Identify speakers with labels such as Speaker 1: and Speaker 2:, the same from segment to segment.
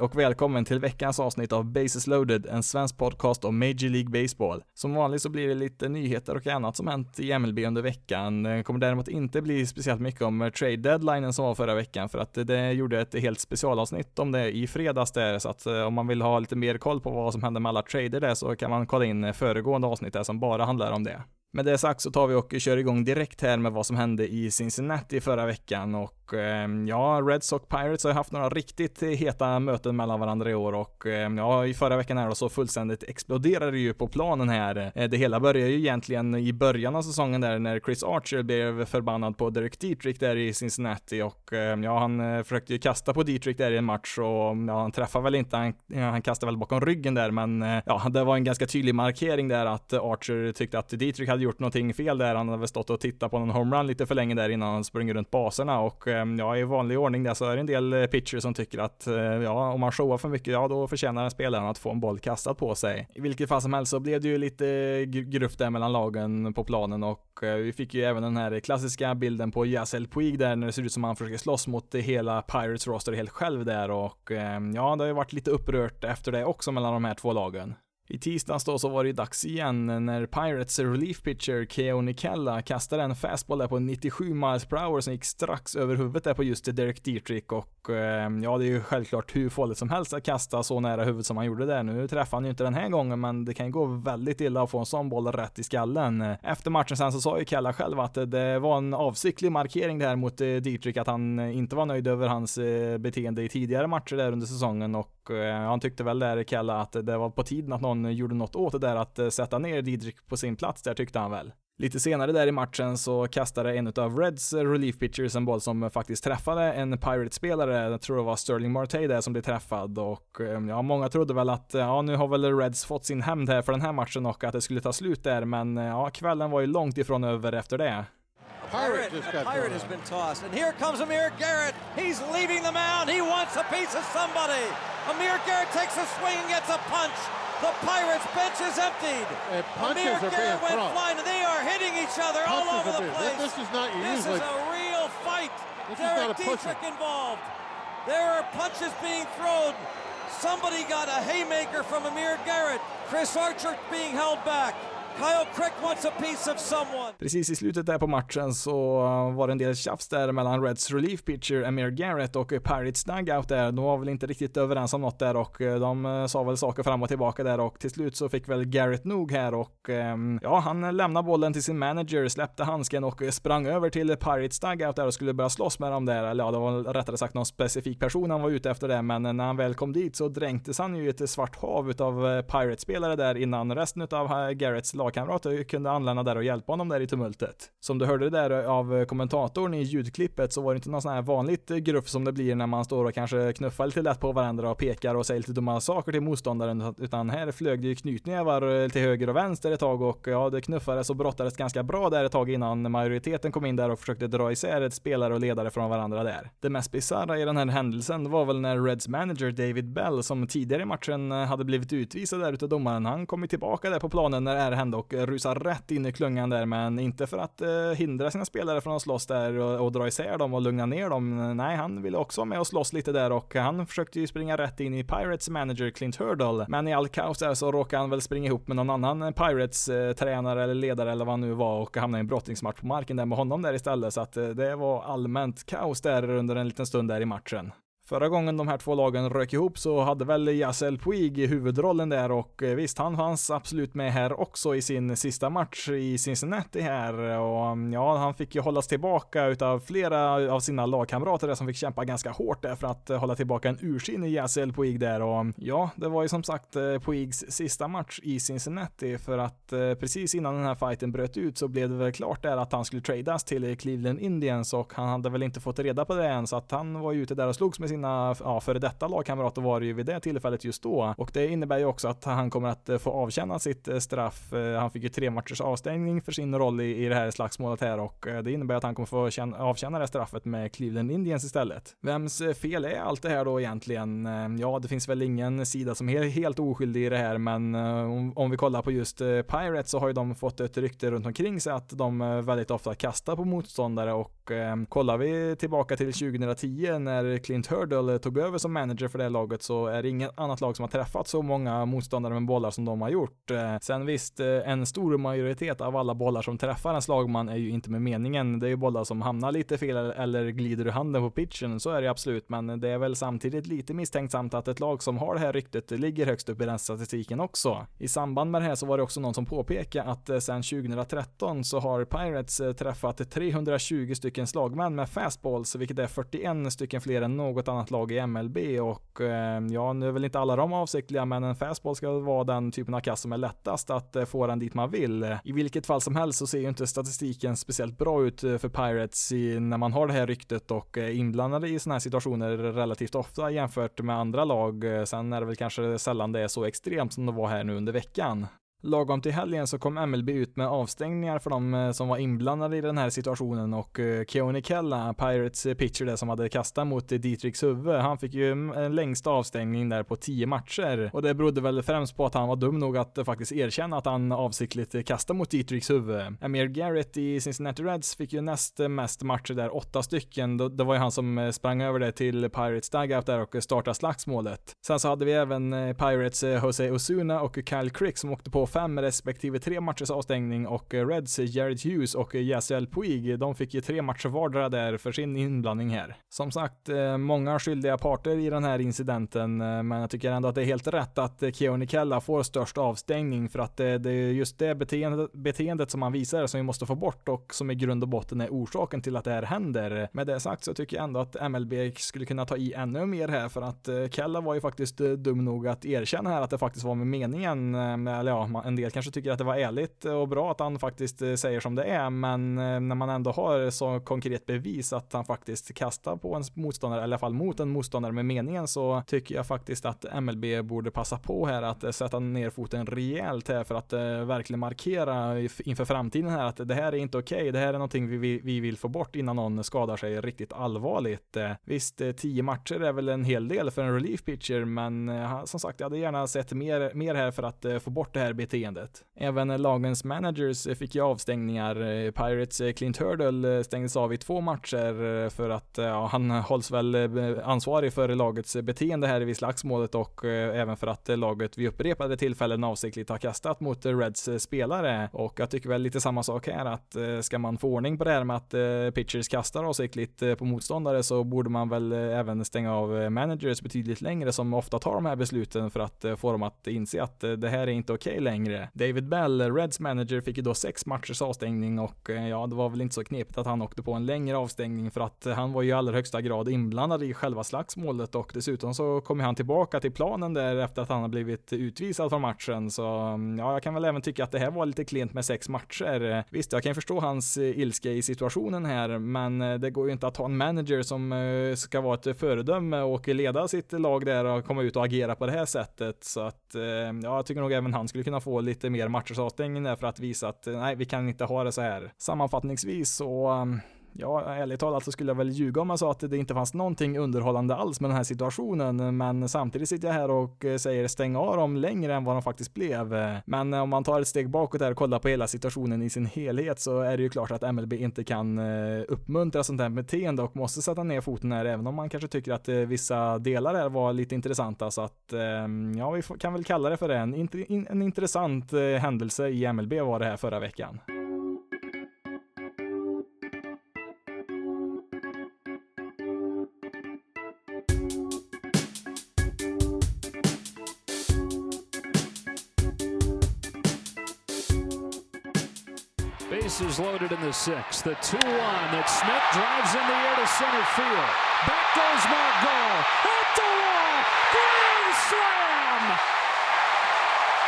Speaker 1: Hej och välkommen till veckans avsnitt av Bases loaded, en svensk podcast om Major League Baseball. Som vanligt så blir det lite nyheter och annat som hänt i MLB under veckan. Det kommer däremot inte bli speciellt mycket om eh, trade deadlinen som var förra veckan för att eh, det gjorde ett helt specialavsnitt om det i fredags där så att om man vill ha lite mer koll på vad som hände med alla trader där så kan man kolla in föregående avsnitt där som bara handlar om det. Med det sagt så tar vi och kör igång direkt här med vad som hände i Cincinnati förra veckan och ehm, ja, Red Sox Pirates har haft några riktigt heta möten mellan varandra i år och ehm, ja, i förra veckan här då så fullständigt exploderade det ju på planen här. Eh, det hela började ju egentligen i början av säsongen där när Chris Archer blev förbannad på Derek Dietrich där i Cincinnati och ehm, ja, han eh, försökte ju kasta på Dietrich där i en match och ja, han träffade väl inte, han, han kastade väl bakom ryggen där men eh, ja, det var en ganska tydlig markering där att Archer tyckte att Dietrich hade gjort någonting fel där. Han hade väl stått och tittat på någon homerun lite för länge där innan han springer runt baserna och eh, ja, i vanlig ordning där så är det en del eh, pitchers som tycker att eh, ja, om man showar för mycket, ja då förtjänar spelaren att få en boll kastad på sig. I vilket fall som helst så blev det ju lite gruff där mellan lagen på planen och vi fick ju även den här klassiska bilden på Yassel Puig där när det ser ut som han försöker slåss mot hela Pirates roster helt själv där och ja, det har ju varit lite upprört efter det också mellan de här två lagen. I tisdags då så var det ju dags igen när Pirates relief pitcher Keo Nikella kastade en fastball där på 97 miles per hour som gick strax över huvudet där på just Derek Dietrich och eh, ja, det är ju självklart hur farligt som helst att kasta så nära huvudet som han gjorde där. Nu träffade han ju inte den här gången, men det kan ju gå väldigt illa att få en sån boll rätt i skallen. Efter matchen sen så sa ju Kella själv att det var en avsiktlig markering där mot eh, Dietrich att han eh, inte var nöjd över hans eh, beteende i tidigare matcher där under säsongen och han tyckte väl där Kella att det var på tiden att någon gjorde något åt det där att eh, sätta ner Didrik på sin plats där tyckte han väl. Lite senare där i matchen så kastade en av Reds eh, relief pitchers en boll som eh, faktiskt träffade en Pirate-spelare, jag tror det var Sterling Marte där som blev träffad och ja, många trodde väl att ja, nu har väl Reds fått sin hämnd här för den här matchen och att det skulle ta slut där, men ja, kvällen var ju långt ifrån över efter det.
Speaker 2: Pirate, a pirate has been tossed, and here comes Amir Garrett. He's leaving the mound. He wants a piece of somebody. Amir Garrett takes a swing and gets a punch. The Pirates bench is emptied.
Speaker 3: Uh, and punches
Speaker 2: Amir
Speaker 3: are
Speaker 2: Garrett
Speaker 3: being
Speaker 2: went flying. They are hitting each other
Speaker 3: Punches
Speaker 2: all over the place.
Speaker 3: This is not
Speaker 2: This
Speaker 3: usually.
Speaker 2: is a real fight.
Speaker 3: This is
Speaker 2: Derek
Speaker 3: not a pusher.
Speaker 2: Dietrich involved. There are punches being thrown. Somebody got a haymaker from Amir Garrett. Chris Archer being held back. Kyle Crick wants a piece of someone.
Speaker 1: Precis i slutet där på matchen så uh, var det en del tjafs där mellan Reds relief pitcher Amir Garrett och Pirates dugout där. De var väl inte riktigt överens om något där och uh, de uh, sa väl saker fram och tillbaka där och till slut så fick väl Garrett nog här och um, ja, han lämnade bollen till sin manager, släppte handsken och sprang över till Pirates dugout där och skulle börja slåss med dem där. Eller ja, det var rättare sagt någon specifik person han var ute efter det, men när han väl kom dit så dränktes han ju i ett svart hav utav Pirates-spelare där innan resten utav Garretts lagkamrater kunde anlända där och hjälpa honom där i tumultet. Som du hörde där av kommentatorn i ljudklippet så var det inte någon sån här vanligt gruff som det blir när man står och kanske knuffar lite lätt på varandra och pekar och säger lite dumma saker till motståndaren, utan här flög det ju knytnävar till höger och vänster ett tag och ja, det knuffades och brottades ganska bra där ett tag innan majoriteten kom in där och försökte dra isär ett spelare och ledare från varandra där. Det mest bisarra i den här händelsen var väl när Reds manager David Bell, som tidigare i matchen hade blivit utvisad där utav domaren, han kom ju tillbaka där på planen när det och rusar rätt in i klungan där, men inte för att eh, hindra sina spelare från att slåss där och, och dra isär dem och lugna ner dem. Nej, han ville också vara med och slåss lite där och han försökte ju springa rätt in i Pirates manager Clint Hurdle, men i all kaos där så råkade han väl springa ihop med någon annan eh, Pirates eh, tränare eller ledare eller vad han nu var och hamna i en brottningsmatch på marken där med honom där istället, så att eh, det var allmänt kaos där under en liten stund där i matchen. Förra gången de här två lagen rök ihop så hade väl Yassel Puig huvudrollen där och eh, visst, han fanns absolut med här också i sin sista match i Cincinnati här. Och mm, ja, han fick ju hållas tillbaka utav flera av sina lagkamrater där som fick kämpa ganska hårt där för att eh, hålla tillbaka en ursinnig Yassel Puig där. Och mm, ja, det var ju som sagt eh, Puigs sista match i Cincinnati för att precis innan den här fighten bröt ut så blev det väl klart där att han skulle tradas till Cleveland Indians och han hade väl inte fått reda på det än så att han var ju ute där och slogs med sina sina ja, före detta lagkamrater var det ju vid det tillfället just då. Och det innebär ju också att han kommer att eh, få avtjäna sitt eh, straff. Eh, han fick ju tre matchers avstängning för sin roll i, i det här slagsmålet här och det innebär att han kommer få känna, avtjäna det straffet med Cleveland Indians istället. Vems fel är allt det här då egentligen? Ja, det finns väl ingen sida som är helt oskyldig i det här, men om, om vi kollar på just Pirates så har ju de fått ett rykte runt omkring sig att de väldigt ofta kastar på motståndare och eh, kollar vi tillbaka till 2010 när Clint Hurd Hurdle tog över som manager för det här laget så är det inget annat lag som har träffat så många motståndare med bollar som de har gjort. Eh, sen visst, eh, en stor majoritet av alla bollar som träffar en slagman är ju inte med meningen. Det är ju bollar som hamnar lite fel eller glider ur handen på pitchen, så är det absolut, men det är väl samtidigt lite misstänksamt att ett lag som har det här ryktet ligger högst upp i den statistiken också. I samband med det här så var det också någon som påpekade att eh, sen 2013 så har Pirates träffat 320 stycken slagmän med fastballs, vilket är 41 stycken fler än något annat lag i MLB och eh, ja, nu är väl inte alla de avsiktliga, men en fastball ska vara den typen av kast som är lättast att eh, få den dit man vill. I vilket fall som helst så ser ju inte statistiken speciellt bra ut eh, för Pirates när man har det här ryktet och är inblandade i sådana här situationer relativt ofta jämfört med andra lag. Sen är det väl kanske sällan det är så extremt som det var här nu under veckan. Lagom till helgen så kom MLB ut med avstängningar för de eh, som var inblandade i den här situationen och eh, Keone Kella, Pirates eh, pitcher där som hade kastat mot Dietrichs huvud, han fick ju mm, en längsta avstängning där på 10 matcher och det berodde väl främst på att han var dum nog att faktiskt erkänna att han avsiktligt kastade mot Dietrichs huvud. Amir Garrett i Cincinnati Reds fick ju näst mest matcher där, åtta stycken. Det var ju han som sprang över det till Pirates dugout där och startade slagsmålet. Sen så hade vi även Pirates Jose Osuna och Kyle Crick som åkte på fem respektive tre matchers avstängning och eh, Reds eh, Jared Hughes och eh, Yasiel Puig, de fick ju tre matcher vardera där för sin inblandning här. Som sagt, många skyldiga parter i den här incidenten, men jag tycker ändå att det är helt rätt att Keoni Kella får störst avstängning för att det är just det beteendet, beteendet som han visar som vi måste få bort och som i grund och botten är orsaken till att det här händer. Med det sagt så tycker jag ändå att MLB skulle kunna ta i ännu mer här för att Kella var ju faktiskt dum nog att erkänna här att det faktiskt var med meningen, eller ja, en del kanske tycker att det var ärligt och bra att han faktiskt eh, säger som det är, men eh, när man ändå har så konkret bevis att han faktiskt kastar på en motståndare, eller i alla fall mot en motståndare med meningen, så tycker jag faktiskt att MLB borde passa på här att eh, sätta ner foten rejält här för att verkligen markera inför framtiden här att det här är inte okej, okay. det här är någonting vi, vi vill få bort innan någon skadar sig riktigt allvarligt. Visst, tio matcher är väl en hel del för en relief pitcher, men som sagt, jag hade gärna sett mer, mer här för att få bort det här beteendet. Även lagens managers fick ju avstängningar. Eh, Pirates eh, Clint Hurdle eh, stängdes av i två matcher för att ja, han hålls väl ansvarig för lagets beteende här vid slagsmålet och även för att laget vid upprepade tillfällen avsiktligt har kastat mot Reds spelare. Och jag tycker väl lite samma sak här att ska man få ordning på det här med att pitchers kastar avsiktligt på motståndare så borde man väl även stänga av managers betydligt längre som ofta tar de här besluten för att få dem att inse att det här är inte okej okay längre David Bell, Reds manager, fick ju då sex matchers avstängning och eh, ja, det var väl inte så knepigt att han åkte på en längre avstängning för att eh, han var ju i allra högsta grad inblandad i själva slagsmålet och dessutom så kom han tillbaka till planen där efter att han har blivit utvisad från matchen. Så mm, ja, jag kan väl även tycka att det här var lite klent med sex matcher. Eh, visst, jag kan förstå hans ilska i situationen här, men det går ju inte att ha en manager som ska vara ett föredöme och leda sitt lag där och komma ut och agera på det här sättet. Så att ja, jag tycker nog även han skulle kunna få lite mer matchers för att visa att eh, nej, vi kan inte ha det så här. Sammanfattningsvis så ehm, Ja, ärligt talat så skulle jag väl ljuga om jag sa att det inte fanns någonting underhållande alls med den här situationen, men samtidigt sitter jag här och eh, säger stäng av dem längre än vad de faktiskt blev. Men eh, om man tar ett steg bakåt här och kollar på hela situationen i sin helhet så är det ju klart att MLB inte kan eh, uppmuntra sånt här beteende och måste sätta ner foten här, även om man kanske tycker att vissa delar här var lite intressanta, så att ehm, ja, vi kan väl kalla det för det. En, en intressant händelse i MLB var det här förra veckan.
Speaker 3: Bases loaded in the sixth. The 2 1 that Smith drives in the air to center field. Back goes Margot. At the wall. Grand slam.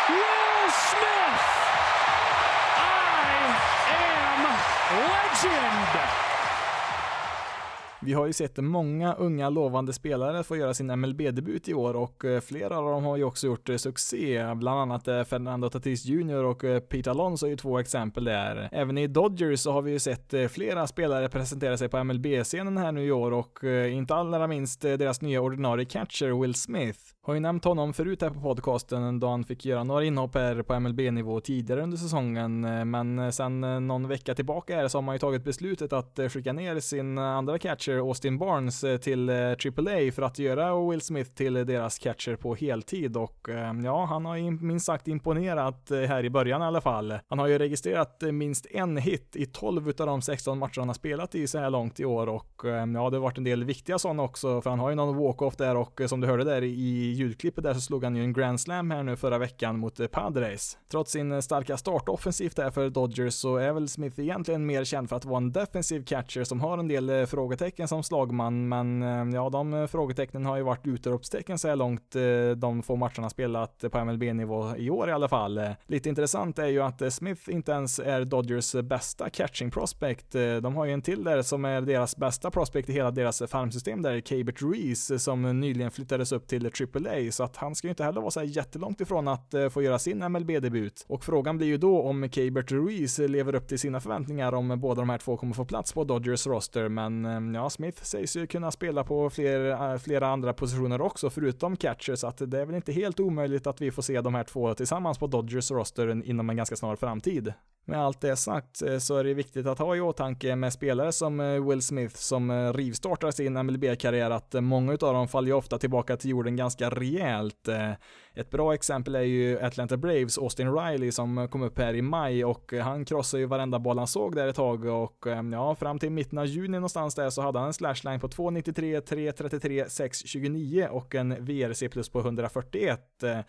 Speaker 3: Will Smith. I am legend.
Speaker 1: Vi har ju sett många unga lovande spelare få göra sin MLB-debut i år och eh, flera av dem har ju också gjort eh, succé, bland annat eh, Fernando Tatis Jr och Pete Alonso är ju två exempel där. Även i Dodgers så har vi ju sett flera spelare presentera sig på MLB-scenen här nu i år och inte allra minst deras nya ordinarie catcher Will Smith. Har ju nämnt honom förut här på podcasten då han fick göra några inhopp här på MLB-nivå tidigare under säsongen, eh, men eh, sen eh, någon vecka tillbaka här så har man ju tagit beslutet att skicka ner sin andra catcher Austin Barnes till AAA för att göra Will Smith till deras catcher på heltid. Och ja, han har ju minst sagt imponerat här i början i alla fall. Han har ju registrerat minst en hit i 12 utav de 16 matcher han har spelat i så här långt i år. Och ja, det har varit en del viktiga sådana också för han har ju någon walk-off där och som du hörde där i ljudklippet där så slog han ju en grand slam här nu förra veckan mot eh, Padres. Trots sin eh, starka start offensivt där för Dodgers så är väl Smith egentligen mer känd för att vara en defensiv catcher som har en del eh, frågetecken som slagman men ja, de frågetecknen har ju varit utropstecken så här långt de få matcherna spelat på MLB-nivå i år i alla fall. Lite intressant är ju att Smith inte ens är Dodgers bästa catching prospect. De har ju en till där som är deras bästa prospect i hela deras farmsystem där, Cabert Reese, som nyligen flyttades upp till AAA, så att han ska ju inte heller vara så här jättelångt ifrån att eh, få göra sin MLB-debut. Och frågan blir ju då om Cabert Ruiz lever upp till sina förväntningar om båda de här två kommer få plats på Dodgers roster, men ehm, ja, Smith sägs ju kunna spela på fler, eh, flera andra positioner också, förutom catcher, så att det är väl inte helt omöjligt att vi får se de här två tillsammans på Dodgers roster inom en ganska snar framtid. Med allt det sagt eh, så är det viktigt att ha i åtanke med spelare som eh, Will Smith som eh, rivstartar sin MLB-karriär att många av dem faller ju ofta tillbaka till jorden ganska rejält. Ett bra exempel är ju Atlanta Braves Austin Riley som kom upp här i maj och han krossade ju varenda boll han såg där ett tag och ehm, ja, fram till mitten av juni någonstans där så hade han en slashline på 293, 333, 629 och en VRC plus på 141.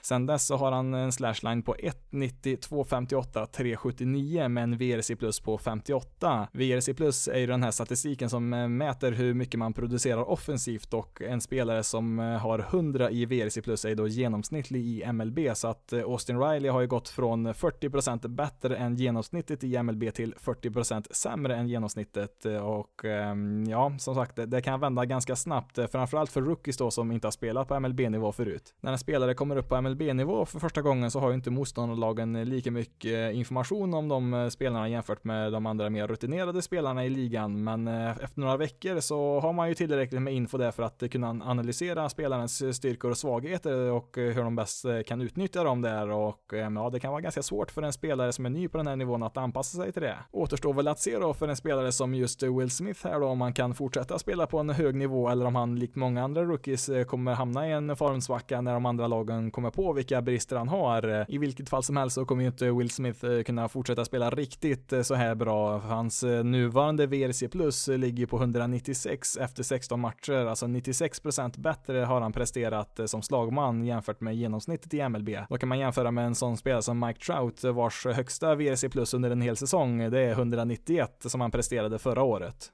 Speaker 1: Sen dess så har han en slashline på 190, 258, 379 med en VRC plus på 58. VRC plus är ju den här statistiken som eh, mäter hur mycket man producerar offensivt och en spelare som eh, har 100 i VRC plus är då genomsnittligt genomsnittlig i MLB så att eh, Austin Riley har ju gått från 40% bättre än genomsnittet i MLB till 40% sämre än genomsnittet eh, och ehm, ja, som sagt, det kan vända ganska snabbt, eh, framförallt för rookies då som inte har spelat på MLB-nivå förut. När en spelare kommer upp på MLB-nivå för första gången så har ju inte motståndarlagen lika mycket information om de spelarna jämfört med de andra mer rutinerade spelarna i ligan, men efter några veckor så har man ju tillräckligt med info där för att kunna analysera spelarens styrkor och svagheter och hur de bäst eh, kan utnyttja dem där och eh, ja, det kan vara ganska svårt för en spelare som är ny på den här nivån att anpassa sig till det. Återstår väl att se då för en spelare som just eh, Will Smith här då om han kan fortsätta spela på en hög nivå eller om han likt många andra rookies kommer hamna i en formsvacka när de andra lagen kommer på vilka brister han har. I vilket fall som helst så kommer ju inte Will Smith kunna fortsätta spela riktigt så här bra. Hans nuvarande VRC plus ligger på 196 efter 16 matcher, alltså 96% bättre har han presterat som slagman jämfört med genomsnittet i MLB. Då kan man jämföra med en sån spelare som Mike Trout vars högsta VRC plus under en hel säsong, det är 191 som han presterade förra året.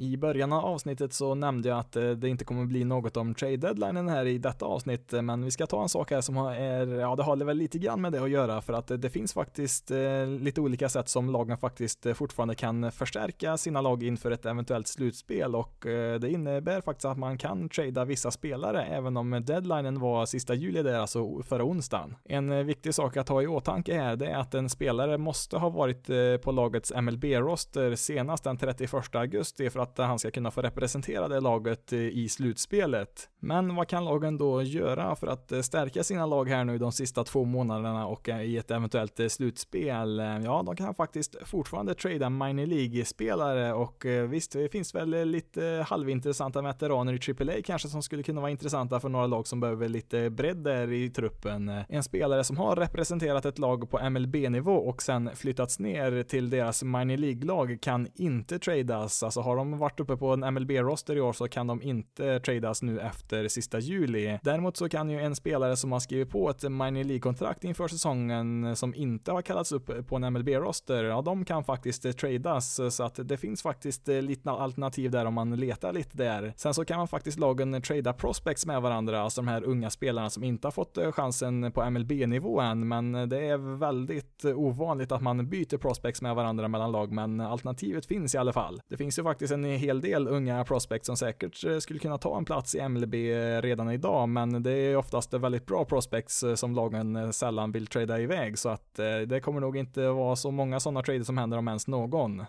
Speaker 1: I början av avsnittet så nämnde jag att eh, det inte kommer bli något om trade deadlinen här i detta avsnitt, eh, men vi ska ta en sak här som är, ja det har väl lite grann med det att göra för att eh, det finns faktiskt lite olika sätt som lagen faktiskt fortfarande kan förstärka sina lag inför ett eventuellt slutspel och det innebär faktiskt att man kan trada vissa spelare även om deadlinen var sista juli där, alltså förra onsdagen. En viktig sak att ha i åtanke här, det är att en spelare måste ha varit på lagets MLB-roster senast den 31 augusti för att att han ska kunna få representera det laget eh, i slutspelet. Men vad kan lagen då göra för att eh, stärka sina lag här nu de sista två månaderna och eh, i ett eventuellt slutspel? Ja, de kan faktiskt fortfarande trada minor League-spelare och visst, det finns väl lite halvintressanta veteraner i AAA kanske som skulle kunna vara intressanta för några lag som behöver lite bredd där i truppen. En spelare som har representerat ett lag på MLB-nivå och sen flyttats ner till deras minor League-lag kan inte tradas, alltså har de varit uppe på en MLB-roster i år så kan de inte tradas nu efter sista juli. Däremot så kan ju en spelare som har skrivit på ett minor League-kontrakt inför säsongen som inte har kallats upp på en MLB-roster, ja de kan faktiskt tradas så att det finns faktiskt lite alternativ där om man letar lite där. Sen så kan man faktiskt lagen trada prospects med varandra, alltså de här unga spelarna som inte har fått eh, chansen på MLB-nivå än, men eh, det är väldigt eh, ovanligt att man byter prospects med varandra mellan lag, men alternativet finns i alla fall. Det finns ju faktiskt en en hel del unga prospects som säkert eh, skulle kunna ta en plats i MLB eh, redan idag, men det är oftast väldigt bra prospects eh, som lagen sällan vill trada iväg, så att det kommer nog inte vara så många sådana trader som händer om ens någon.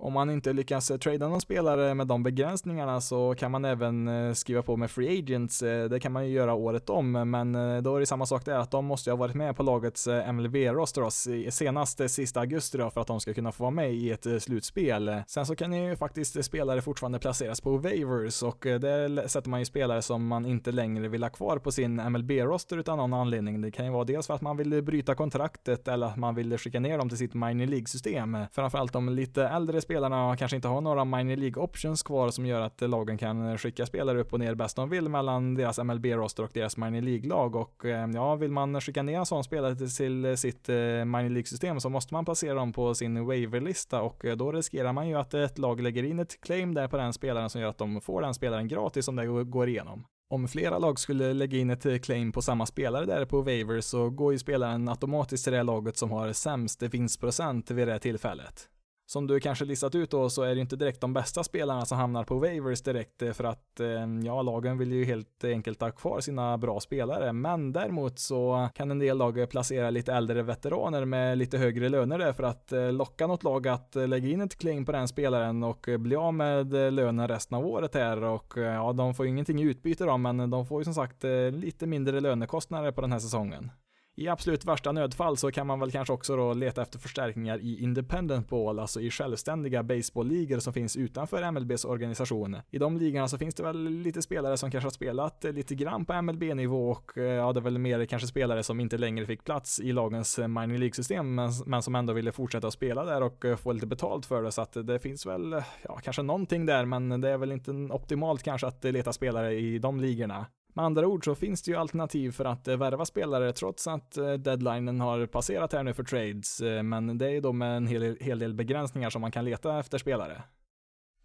Speaker 1: Om man inte lyckas eh, trada någon spelare med de begränsningarna så kan man även eh, skriva på med free agents. Eh, det kan man ju göra året om, men då är det samma sak där att de måste ju ha varit med på lagets MLB-roster senast sista augusti då för att de ska kunna få vara med i ett slutspel. Sen så kan ju faktiskt spelare fortfarande placeras på waivers och där sätter man ju spelare som man inte längre vill ha kvar på sin MLB-roster utan någon anledning. Det kan ju vara dels för att man vill bryta kontraktet eller att man vill skicka ner dem till sitt minor League-system. Framförallt de lite äldre spelarna kanske inte har några minor League options kvar som gör att lagen kan skicka spelare upp och ner bäst de vill mellan deras MLB-roster och deras minor League-lag och eh, ja, vill man skicka ner en sån spelare till sitt eh, minor League-system så måste man placera dem på sin waiver-lista och eh, då riskerar man ju att ett lag lägger in ett claim där på den spelaren som gör att de får den spelaren gratis om det går igenom. Om flera lag skulle lägga in ett claim på samma spelare där på waiver så går ju spelaren automatiskt till det laget som har sämst vinstprocent vid det tillfället som du kanske listat ut då så är det inte direkt de bästa spelarna som hamnar på waivers direkt eh, för att eh, ja, lagen vill ju helt enkelt ha kvar sina bra spelare. Men däremot så kan en del lag placera lite äldre veteraner med lite högre löner där för att eh, locka något lag att lägga in ett kling på den spelaren och bli av med lönen resten av året här och ja, de får ju ingenting i utbyte då, men de får ju som sagt lite mindre lönekostnader på den här säsongen. I absolut värsta nödfall så kan man väl kanske också då leta efter förstärkningar i independent ball, alltså i självständiga baseballligor som finns utanför MLBs organisation. I de ligorna så finns det väl lite spelare som kanske har spelat lite grann på MLB-nivå och eh, ja, det är väl mer kanske spelare som inte längre fick plats i lagens eh, minor League-system men, men som ändå ville fortsätta att spela där och eh, få lite betalt för det så att det finns väl, ja, kanske någonting där men det är väl inte optimalt kanske att leta spelare i de ligorna. Med andra ord så finns det ju alternativ för att eh, värva spelare trots att eh, deadlinen har passerat här nu för trades, eh, men det är ju då med en hel, hel del begränsningar som man kan leta efter spelare.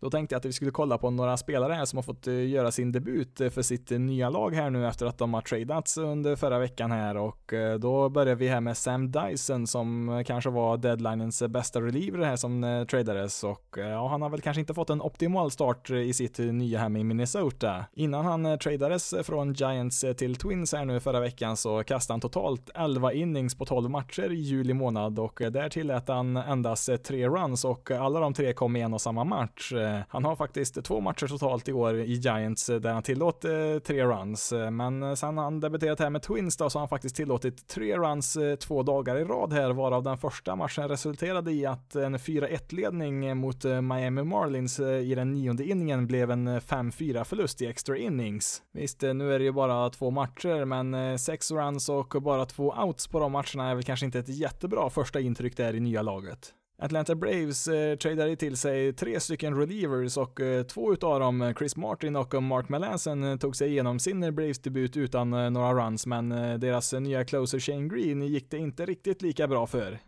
Speaker 1: Då tänkte jag att vi skulle kolla på några spelare här som har fått eh, göra sin debut eh, för sitt eh, nya lag här nu efter att de har tradats under förra veckan här och då börjar vi här med Sam Dyson som kanske var deadlinens bästa reliever här som tradades och ja, han har väl kanske inte fått en optimal start i sitt nya hem i Minnesota. Innan han tradades från Giants till Twins här nu förra veckan så kastade han totalt 11 innings på 12 matcher i juli månad och där tillät han endast tre runs och alla de tre kom i en och samma match. Eh, han har faktiskt två matcher totalt i år i Giants eh, där han tillåter eh, tre runs, men sen han debuterat här med Twins då så har han faktiskt tillåtit tre runs två dagar i rad här, varav den första matchen resulterade i att en 4-1 ledning mot Miami Marlins i den nionde inningen blev en 5-4 förlust i extra innings. Visst, nu är det ju bara två matcher, men sex runs och bara två outs på de matcherna är väl kanske inte ett jättebra första intryck där i nya laget. Atlanta Braves eh, tradade till sig tre stycken relievers och eh, två utav dem, eh, Chris Martin och Mark Melanson, eh, tog sig igenom sin Braves-debut utan eh, några runs, men eh, deras nya closer Shane Green gick det inte riktigt lika bra för.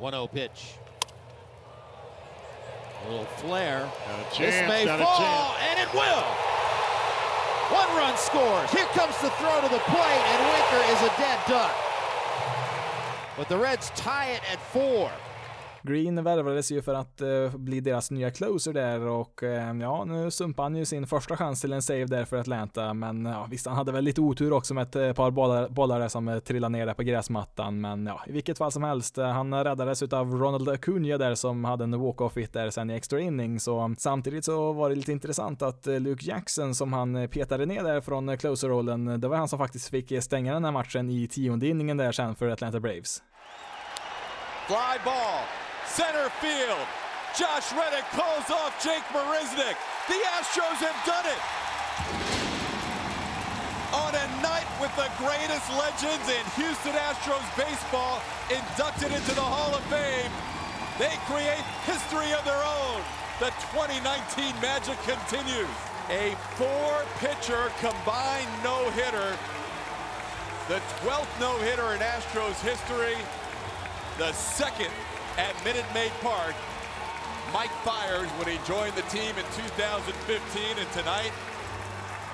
Speaker 2: 1-0 pitch. A little flare.
Speaker 4: Chance, this may fall,
Speaker 2: and it will! One run scores. Here comes the throw to the plate, and Winker is a dead duck. But the Reds tie it at four.
Speaker 1: Green värvades ju för att eh, bli deras nya closer där och eh, ja, nu sumpade han ju sin första chans till en save där för Atlanta, men ja, visst, han hade väl lite otur också med ett eh, par bollar, bollar där som eh, trillade ner där på gräsmattan, men ja, i vilket fall som helst, eh, han räddades utav Ronald Acuna där som hade en walk-off hit där sen i extra inning, så samtidigt så var det lite intressant att Luke Jackson som han petade ner där från closer-rollen, det var han som faktiskt fick stänga den här matchen i tionde inningen där sen för Atlanta Braves.
Speaker 2: Fly ball. Center field. Josh Reddick calls off Jake Marisnik. The Astros have done it. On a night with the greatest legends in Houston Astros baseball inducted into the Hall of Fame, they create history of their own. The 2019 magic continues. A four-pitcher combined no-hitter. The 12th no-hitter in Astros history. The second at Minute Maid Park. Mike Byers when he joined the team in 2015, and tonight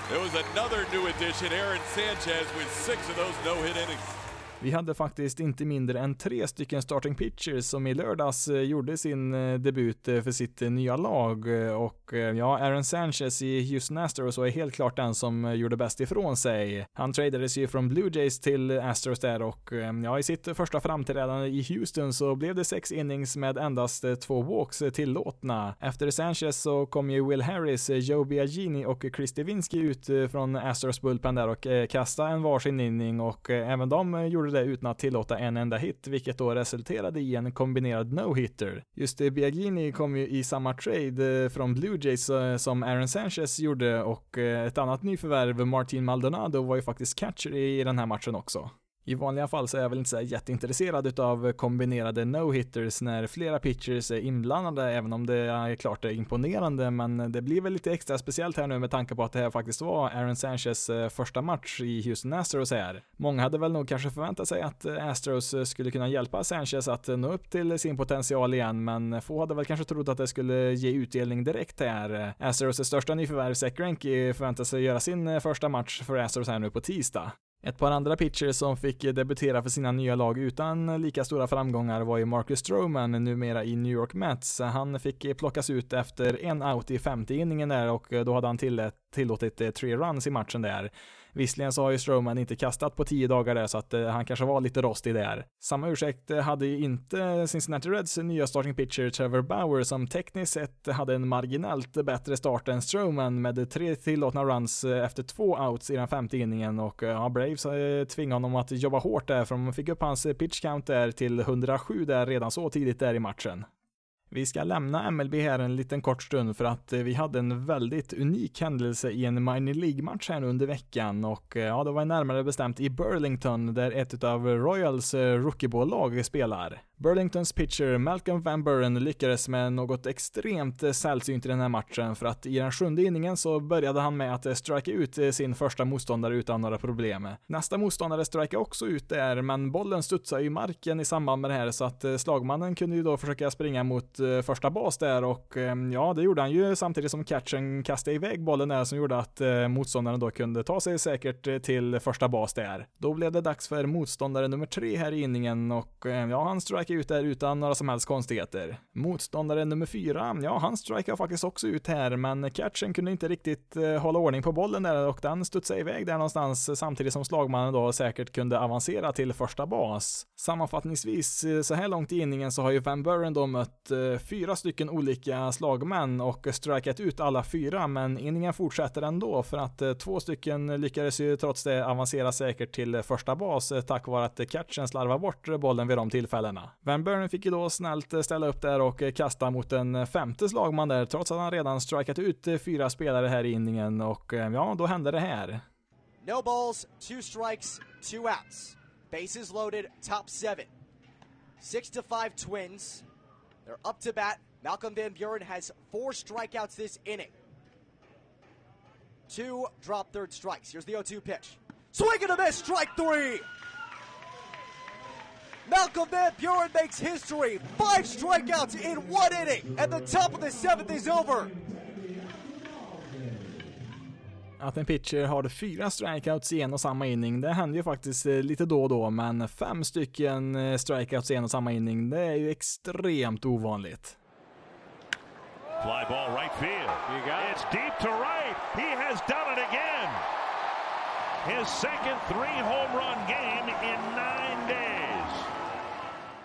Speaker 2: there was another new addition, Aaron Sanchez, with six of those no-hit innings.
Speaker 1: Vi hade faktiskt inte mindre än tre stycken starting pitchers som i lördags eh, gjorde sin eh, debut eh, för sitt nya lag och ja, Aaron Sanchez i Houston Astros var helt klart den som gjorde bäst ifrån sig. Han tradades ju från Blue Jays till Astros där och ja, i sitt första framträdande i Houston så blev det sex innings med endast två walks tillåtna. Efter Sanchez så kom ju Will Harris, Joe Biagini och Chris Devinsky ut från Astros bullpen där och kastade en varsin inning och även de gjorde det utan att tillåta en enda hit, vilket då resulterade i en kombinerad no-hitter. Just det, Biagini kom ju i samma trade eh, från Blue Jays eh, som Aaron Sanchez gjorde och eh, ett annat nyförvärv, Martin Maldonado, var ju faktiskt catcher i den här matchen också. I vanliga fall så är jag väl inte så jätteintresserad utav kombinerade no-hitters när flera pitchers är inblandade, även om det är klart är imponerande, men det blir väl lite extra speciellt här nu med tanke på att det här faktiskt var Aaron Sanchez eh, första match i Houston Astros här. Många hade väl nog kanske förväntat sig att eh, Astros eh, skulle kunna hjälpa Sanchez att nå upp till sin potential igen, men få hade väl kanske trott att det skulle ge utdelning direkt här. Astros största nyförvärv, Zach Greinke, förväntar göra sin första match för Astros här nu på tisdag. Ett par andra pitchers som fick debutera för sina nya lag utan lika stora framgångar var ju Marcus Stroman, numera i New York Mets. Han fick plockas ut efter en out i femte inningen där och då hade han tillåtit tre runs i matchen där. Visserligen så har ju Strowman inte kastat på tio dagar där så att eh, han kanske var lite rostig där. Samma ursäkt eh, hade ju inte Cincinnati Reds nya starting pitcher Trevor Bauer som tekniskt sett hade en marginellt bättre start än Strowman med tre tillåtna runs eh, efter två outs i den femte inningen och eh, ja, Braves tvingade honom att jobba hårt där för de fick upp hans pitch count där till 107 där redan så tidigt där i matchen. Vi ska lämna MLB här en liten kort stund för att eh, vi hade en väldigt unik händelse i en minor League-match här nu under veckan och eh, ja, det var närmare bestämt i Burlington där ett av Royals eh, rookieball-lag spelar. Burlingtons pitcher Malcolm Van Buren lyckades med något extremt eh, sällsynt i den här matchen för att i den sjunde inningen så började han med att eh, strika ut eh, sin första motståndare utan några problem. Nästa motståndare strikade också ut där, men bollen studsade i marken i samband med det här så att slagmannen kunde ju då försöka springa mot första bas där och ehm, ja, det gjorde han ju samtidigt som catchen kastade iväg bollen där som gjorde att motståndaren då kunde ta sig säkert till första bas där. Då blev det dags för motståndare nummer tre här i inningen och ja, han strikade ut där utan några som helst konstigheter. Motståndare nummer fyra, ja, han strikar faktiskt också ut här, men catchen kunde inte riktigt eh, hålla ordning på bollen där och den studsade iväg där någonstans eh, samtidigt som slagmannen då säkert kunde avancera till första bas. Sammanfattningsvis eh, så här långt i inningen så har ju Van Buren då mött fyra stycken olika slagmän och strikat ut alla fyra, men inningen fortsätter ändå för att eh, två stycken lyckades ju trots det avancera säkert till första bas eh, tack vare att catchen slarvar bort bollen vid de tillfällena. Van Buren fick ju då snällt eh, ställa upp där och eh, kasta mot en eh, femte slagman där, trots att han redan strikat ut fyra spelare här i inningen och ja, då hände det här.
Speaker 5: No balls, two strikes, two outs. Bases loaded, top seven. Six to five twins. They're up to bat. Malcolm Van Buren has four strikeouts this inning. Two drop third strikes. Here's the 0 2 pitch. Swing and a miss, strike three. Malcolm Van Buren makes history. Five strikeouts in one inning, and the top of the seventh is over.
Speaker 1: Att en pitcher har fyra strikeouts i en och samma inning, det händer ju faktiskt eh, lite då och då, men fem stycken eh, strikeouts i en och samma inning, det är ju extremt ovanligt. Fly ball right field. You got It's deep to right. He has done it again. His second three home run game in nine days.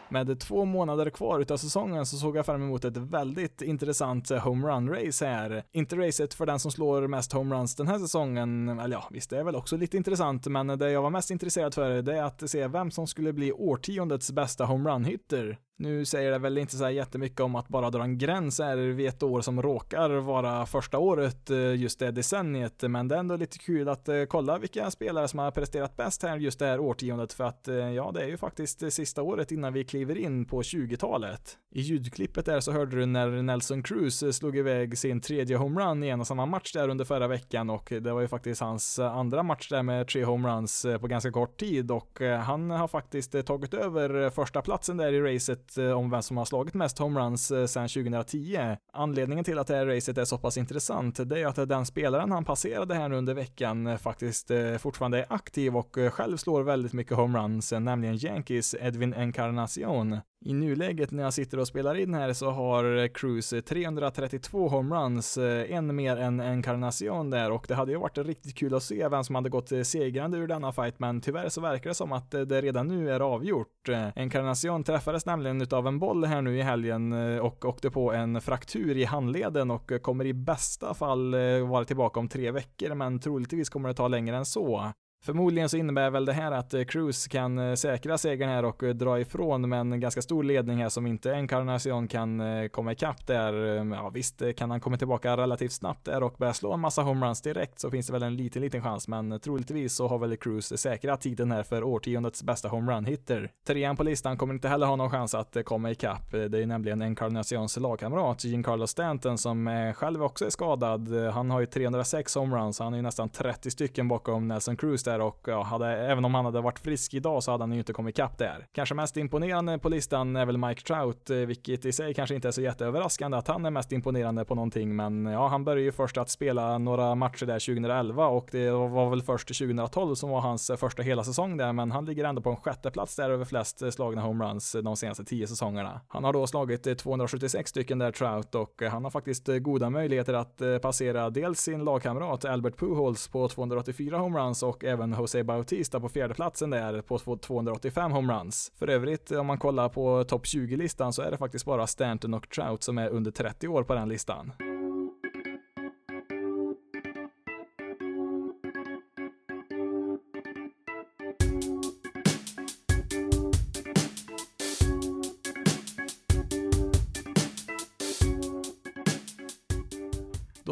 Speaker 1: Med två månader kvar utav säsongen så såg jag fram emot ett väldigt intressant eh, homerun-race här. Inte racet för den som slår mest homeruns den här säsongen, eller ja, visst det är väl också lite intressant, men det jag var mest intresserad för det är att se vem som skulle bli årtiondets bästa homerun-hitter. Nu säger det väl inte så här jättemycket om att bara dra en gräns är vid ett år som råkar vara första året eh, just det decenniet, men det är ändå lite kul att eh, kolla vilka spelare som har presterat bäst här just det här årtiondet för att eh, ja, det är ju faktiskt det sista året innan vi kliver in på 20-talet. I ljudklippet där så hörde du när Nelson Cruz slog iväg sin tredje homerun i en och samma match där under förra veckan och det var ju faktiskt hans andra match där med tre homeruns på ganska kort tid och han har faktiskt tagit över första platsen där i racet racet eh, om vem som har slagit mest homeruns eh, sedan 2010. Anledningen till att det här racet är så pass intressant, det är att den spelaren han passerade här nu under veckan eh, faktiskt fortfarande är aktiv och själv slår väldigt mycket homeruns, nämligen Yankees Edwin Encarnacion. I nuläget när jag sitter och spelar in här så har Cruise 332 homeruns, eh, en mer än Encarnacion där och det hade ju varit riktigt kul att se vem som hade gått eh, segrande ur denna fight men tyvärr så verkar det som att eh, det redan nu är avgjort. Encarnacion träffades nämligen utav en boll här nu i helgen och åkte på en fraktur i handleden och kommer i bästa fall vara tillbaka om tre veckor men troligtvis kommer det ta längre än så. Förmodligen så innebär väl det här att eh, Cruz kan eh, säkra segern här och eh, dra ifrån med en ganska stor ledning här som inte Encarnacion kan komma ikapp där. Ehm, ja visst kan han komma tillbaka relativt snabbt där och börja slå en massa homeruns direkt så finns det väl en liten, liten chans men troligtvis så har väl Cruz säkrat tiden här för årtiondets bästa homerun-hitter. Trean på listan kommer inte heller ha någon chans att komma ikapp. Det är nämligen Encarnacions lagkamrat Giancarlo Stanton som själv också är skadad. Han har ju 306 homeruns, han är ju nästan 30 stycken bakom Nelson Cruz där och ja, hade, även om han hade varit frisk idag så hade han ju inte kommit ikapp där. Kanske mest imponerande på listan är väl Mike Trout, eh, vilket i sig kanske inte är så jätteöverraskande att han är mest imponerande på någonting, men ja, han började ju först att spela några matcher där 2011 och det var väl först 2012 som var hans eh, första hela säsong där, men han ligger ändå på en sjätte plats där över flest eh, slagna homeruns de senaste tio säsongerna. Han har då slagit 276 stycken där Trout och han har faktiskt goda möjligheter att passera dels sin lagkamrat Albert Pujols på 284 homeruns och även Jose Bautista på fjärdeplatsen där på 285 homeruns. För övrigt, om man kollar på topp 20-listan så är det faktiskt bara Stanton och Trout som är under 30 år på den listan.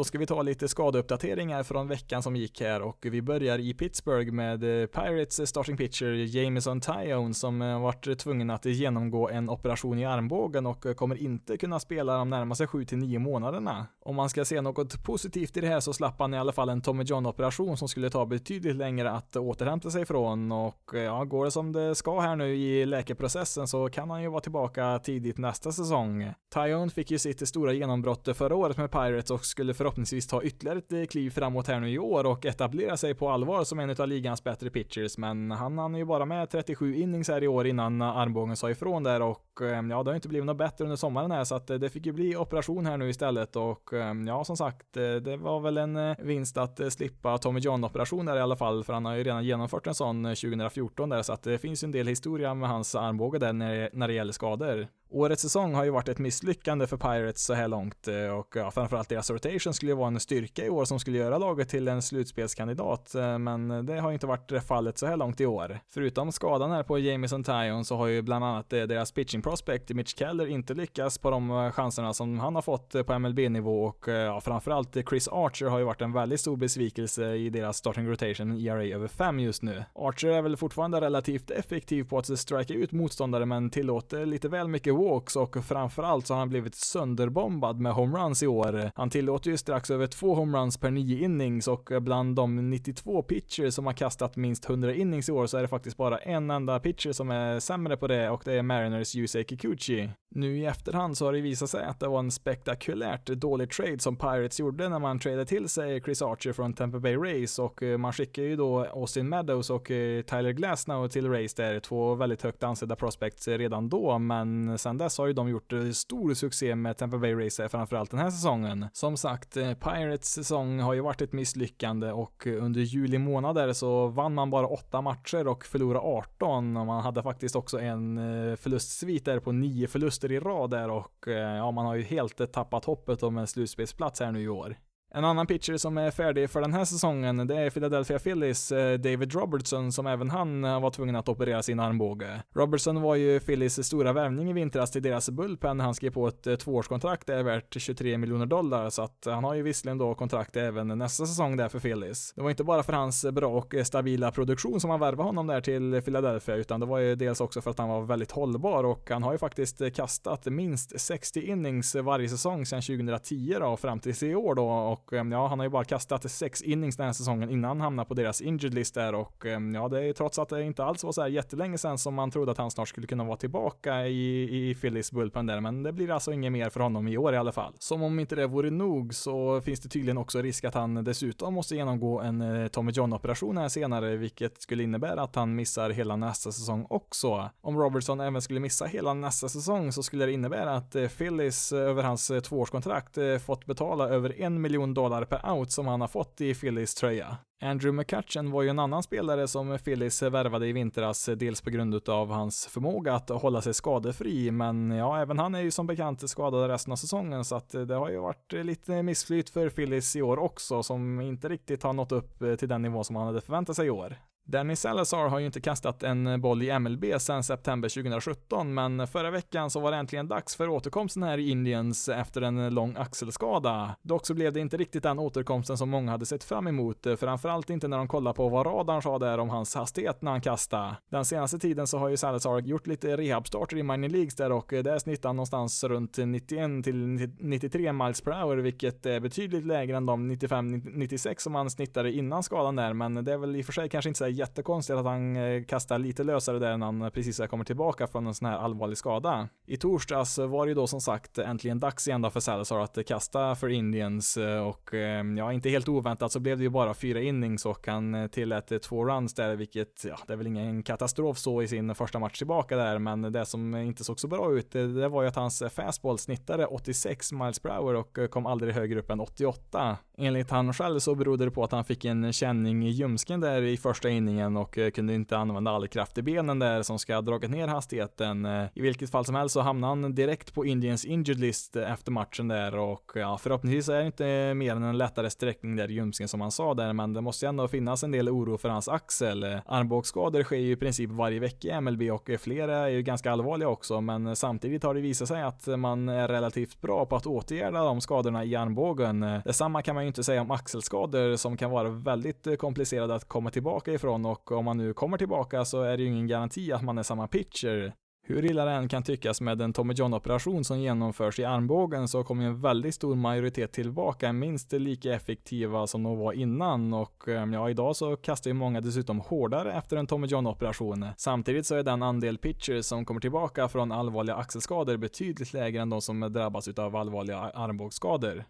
Speaker 1: Då ska vi ta lite skadeuppdateringar från veckan som gick här och vi börjar i Pittsburgh med eh, Pirates eh, starting pitcher Jameson Tyone som eh, varit tvungen att genomgå en operation i armbågen och kommer inte kunna spela de närmaste 7-9 månaderna. Om man ska se något positivt i det här så slapp han i alla fall en Tommy John operation som skulle ta betydligt längre att återhämta sig från och ja, går det som det ska här nu i läkeprocessen så kan han ju vara tillbaka tidigt nästa säsong. Tyone fick ju sitt stora genombrott förra året med Pirates och skulle förhoppningsvis ta ytterligare ett eh, kliv framåt här nu i år och etablera sig på allvar som en av ligans bättre pitchers, men han hann ju bara med 37 innings här i år innan armbågen sa ifrån där och eh, ja, det har inte blivit något bättre under sommaren här så att eh, det fick ju bli operation här nu istället och ja, som sagt, det var väl en vinst att slippa Tommy John operation där i alla fall, för han har ju redan genomfört en sån 2014 där så att det finns en del historia med hans armbåge där när det gäller skador. Årets säsong har ju varit ett misslyckande för Pirates så här långt eh, och ja, framförallt deras rotation skulle ju vara en styrka i år som skulle göra laget till en slutspelskandidat, eh, men det har ju inte varit fallet så här långt i år. Förutom skadan här på Jamison Tyon så har ju bland annat eh, deras pitching prospect Mitch Keller inte lyckats på de chanserna som han har fått på MLB-nivå och ja, framförallt Chris Archer har ju varit en väldigt stor besvikelse i deras starting rotation ERA över 5 just nu. Archer är väl fortfarande relativt effektiv på att strika ut motståndare men tillåter lite väl mycket walks och framförallt så har han blivit sönderbombad med homeruns i år. Han tillåter ju strax över två homeruns per nio innings och bland de 92 pitchers som har kastat minst 100 innings i år så är det faktiskt bara en enda pitcher som är sämre på det och det är Mariners Yusei Kikuchi. Nu i efterhand så har det visat sig att det var en spektakulärt dålig trade som Pirates gjorde när man tradade till sig Chris Archer från Tampa Bay Rays och eh, man skickade ju då Austin Meadows och eh, Tyler Glasnow till Rays där, två väldigt högt ansedda prospects redan då, men sen dess har ju de gjort eh, stor succé med Tampa Bay Rays framförallt den här säsongen. Som sagt, eh, Pirates säsong har ju varit ett misslyckande och eh, under juli månader så vann man bara åtta matcher och förlorade 18 och man hade faktiskt också en förlustsvit där på nio förluster i rad där och ja, man har ju helt tappat hoppet om en slutspelsplats här nu i år. En annan pitcher som är färdig för den här säsongen, det är Philadelphia Phillies eh, David Robertson som även han eh, var tvungen att operera sin armbåge. Robertson var ju Phillies stora värvning i vintras till deras bullpen han skrev på ett eh, tvåårskontrakt det är värt 23 miljoner dollar så att han har ju visserligen då kontrakt även nästa säsong där för Phillies. Det var inte bara för hans bra och stabila produktion som han värvade honom där till Philadelphia utan det var ju dels också för att han var väldigt hållbar och han har ju faktiskt kastat minst 60 innings varje säsong sedan 2010 då fram till i år då och och ehm, ja, han har ju bara kastat sex innings den här säsongen innan han hamnade på deras injured list där och ehm, ja, det är ju trots att det inte alls var så här jättelänge sedan som man trodde att han snart skulle kunna vara tillbaka i, i Phillies bullpen där, men det blir alltså inget mer för honom i år i alla fall. Som om inte det vore nog så finns det tydligen också risk att han dessutom måste genomgå en eh, Tommy John-operation här senare, vilket skulle innebära att han missar hela nästa säsong också. Om Robertson även skulle missa hela nästa säsong så skulle det innebära att eh, Phillies eh, över hans tvåårskontrakt fått betala över en miljon dollar per out som han har fått i Phillies tröja. Andrew McCutchen var ju en annan spelare som Phillies värvade i vintras, dels på grund av hans förmåga att hålla sig skadefri, men ja, även han är ju som bekant skadad resten av säsongen, så att det har ju varit lite missflyt för Phillies i år också, som inte riktigt har nått upp till den nivå som han hade förväntat sig i år. Danny Salazar har ju inte kastat en boll i MLB sedan september 2017, men förra veckan så var det äntligen dags för återkomsten här i Indians efter en lång axelskada. Dock så blev det inte riktigt den återkomsten som många hade sett fram emot, framförallt inte när de kollade på vad radarn sa där om hans hastighet när han kastade. Den senaste tiden så har ju Salazar gjort lite rehabstarter i minor leagues där och där snittar han någonstans runt 91 till 93 miles per hour, vilket är betydligt lägre än de 95-96 som han snittade innan skadan där, men det är väl i och för sig kanske inte så jättekonstigt att han eh, kastar lite lösare där när han precis kommer tillbaka från en sån här allvarlig skada. I torsdags var det ju då som sagt äntligen dags igen då för Salazar att kasta för Indians eh, och eh, ja, inte helt oväntat så blev det ju bara fyra innings och han tillät två runs där, vilket ja, det är väl ingen katastrof så i sin första match tillbaka där, men det som inte såg så bra ut, det var ju att hans fastball snittade 86 miles per hour och kom aldrig högre upp än 88. Enligt han själv så berodde det på att han fick en känning i ljumsken där i första inningen och eh, kunde inte använda all kraft i benen där som ska ha dragit ner hastigheten. Eh, I vilket fall som helst så hamnade han direkt på Indiens injured list eh, efter matchen där och ja, förhoppningsvis är det inte mer än en lättare sträckning där i ljumsken som han sa där, men det måste ju ändå finnas en del oro för hans axel. Armbågsskador sker ju i princip varje vecka i MLB och flera är ju ganska allvarliga också, men samtidigt har det visat sig att man är relativt bra på att åtgärda de skadorna i armbågen. Detsamma kan man ju inte säga om axelskador som kan vara väldigt eh, komplicerade att komma tillbaka ifrån och om man nu kommer tillbaka så är det ju ingen garanti att man är samma pitcher. Hur illa det än kan tyckas med en Tommy John-operation som genomförs i armbågen så kommer en väldigt stor majoritet tillbaka minst lika effektiva som de var innan och ehm, ja, idag så kastar ju många dessutom hårdare efter en Tommy John-operation. Samtidigt så är den andel pitchers som kommer tillbaka från allvarliga axelskador betydligt lägre än de som drabbas av allvarliga armbågsskador.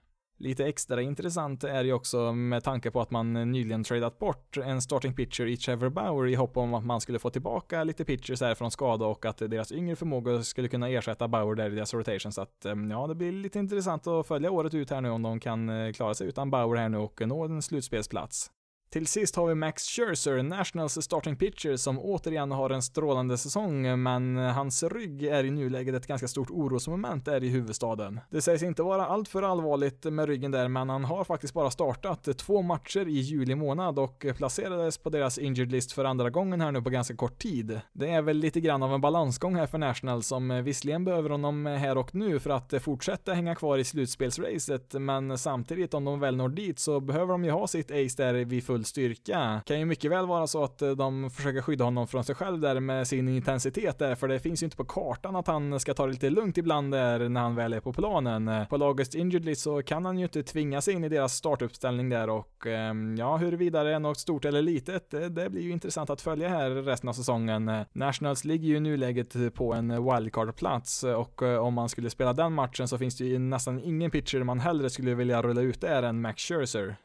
Speaker 1: Lite extra intressant är ju också med tanke på att man nyligen tradeat bort en starting pitcher i Trevor Bauer i hopp om att man skulle få tillbaka lite pitchers här från skada och att deras yngre förmåga skulle kunna ersätta Bauer där i deras rotation. Så att ehm, ja, det blir lite intressant att följa året ut här nu om de kan eh, klara sig utan Bauer här nu och nå en slutspelsplats. Till sist har vi Max Scherzer, Nationals starting pitcher, som återigen har en strålande säsong, men hans rygg är i nuläget ett ganska stort orosmoment där i huvudstaden. Det sägs inte vara alltför allvarligt med ryggen där, men han har faktiskt bara startat två matcher i juli månad och placerades på deras injured list för andra gången här nu på ganska kort tid. Det är väl lite grann av en balansgång här för Nationals som visserligen behöver honom här och nu för att fortsätta hänga kvar i slutspelsracet, men samtidigt om de väl når dit så behöver de ju ha sitt ace där vid full styrka. Kan ju mycket väl vara så att eh, de försöker skydda honom från sig själv där med sin intensitet där, för det finns ju inte på kartan att han ska ta det lite lugnt ibland där när han väl är på planen. Eh, på lagets injured list så kan han ju inte tvinga sig in i deras startuppställning där och ehm, ja, huruvida det är något stort eller litet, eh, det, blir ju intressant att följa här resten av säsongen. Nationals ligger ju i nuläget på en wildcard-plats och om man skulle spela den matchen så finns det ju nästan ingen pitcher man hellre skulle vilja rulla ut där än Max Scherzer.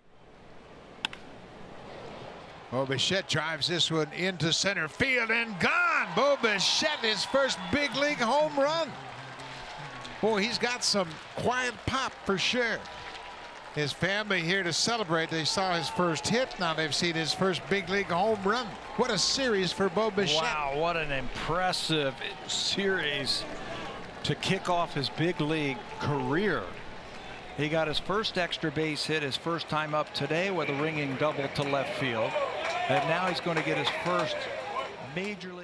Speaker 4: Bo Bichette drives this one into center field and gone. Bo Bichette, his first big league home run. Boy, he's got some quiet pop for sure. His family here to celebrate. They saw his first hit. Now they've seen his first big league home run. What a series for Bo Bichette.
Speaker 6: Wow, what an impressive series to kick off his big league career. He got his first extra base hit his first time up today with a ringing double to left field. And now he's going to get his first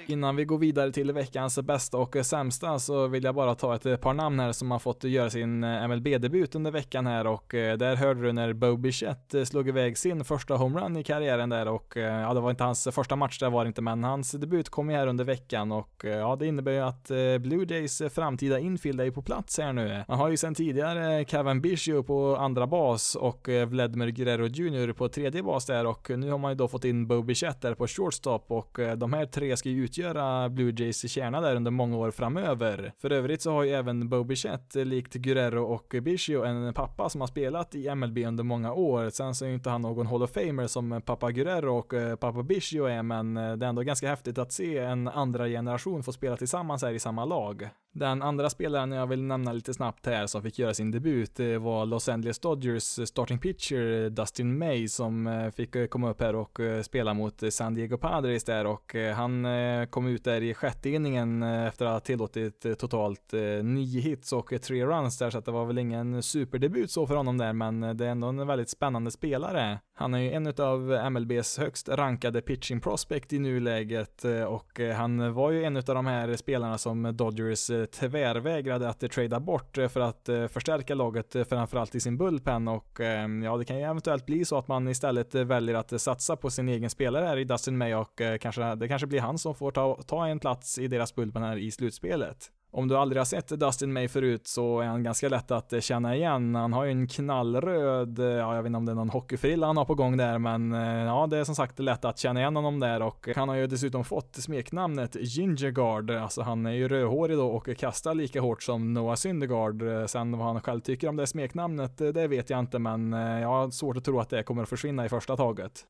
Speaker 1: Innan vi går vidare till veckans bästa och sämsta så vill jag bara ta ett par namn här som har fått göra sin eh, MLB-debut under veckan här. Och eh, där hörde du när Bo Bichette eh, slog iväg sin första homerun i karriären där. Och ja, det var inte hans första match där var det inte, men hans debut kom ju här under veckan. Och ja, det innebär ju att Blue Jays framtida infield är på plats här nu. Man har ju sedan tidigare Kevin Biggio på andra bas och Vladimir Guerrero Jr på tredje bas där. Och nu har man ju då fått in Bo Bichette där på shortstop. Och de här tre ska ju utgöra Blue Jays kärna där under många år framöver. För övrigt så har ju även Bo Bichette eh, likt Guerrero och Biggio en pappa som har spelat i MLB under många år. Sen så är ju inte han någon Hall of Famer som pappa Guerrero och eh, pappa Biggio är men eh, det är ändå ganska häftigt att se en andra generation få spela tillsammans här i samma lag. Den andra spelaren jag vill nämna lite snabbt här som fick göra sin debut var Los Angeles Dodgers starting pitcher Dustin May som eh, fick eh, komma upp här och eh, spela mot San Diego Padres där och han kom ut där i sjätte inningen efter att ha tillåtit totalt nio hits och tre runs där så att det var väl ingen superdebut så för honom där men det är ändå en väldigt spännande spelare. Han är ju en av MLBs högst rankade pitching prospect i nuläget eh, och eh, han var ju en av de här spelarna som Dodgers eh, tvärvägrade att trada bort för att förstärka laget framförallt i sin bullpen och ja, det kan ju eventuellt bli så att man istället väljer att satsa på sin egen spelare här i Dustin May och kanske, det kanske blir han som får ta, ta en plats i deras bullpen här i slutspelet. Om du aldrig har sett Dustin May förut så är han ganska lätt att eh, känna igen. Han har ju en knallröd, eh, ja jag vet inte om det är någon hockeyfrilla han har på gång där men eh, ja det är som sagt lätt att känna igen honom där och han har ju dessutom fått smeknamnet Gingergard. Alltså han är ju rödhårig då och kastar lika hårt som Noah Syndergaard. Sen vad han själv tycker om det smeknamnet det vet jag inte men jag har svårt att tro att det kommer att försvinna i första taget.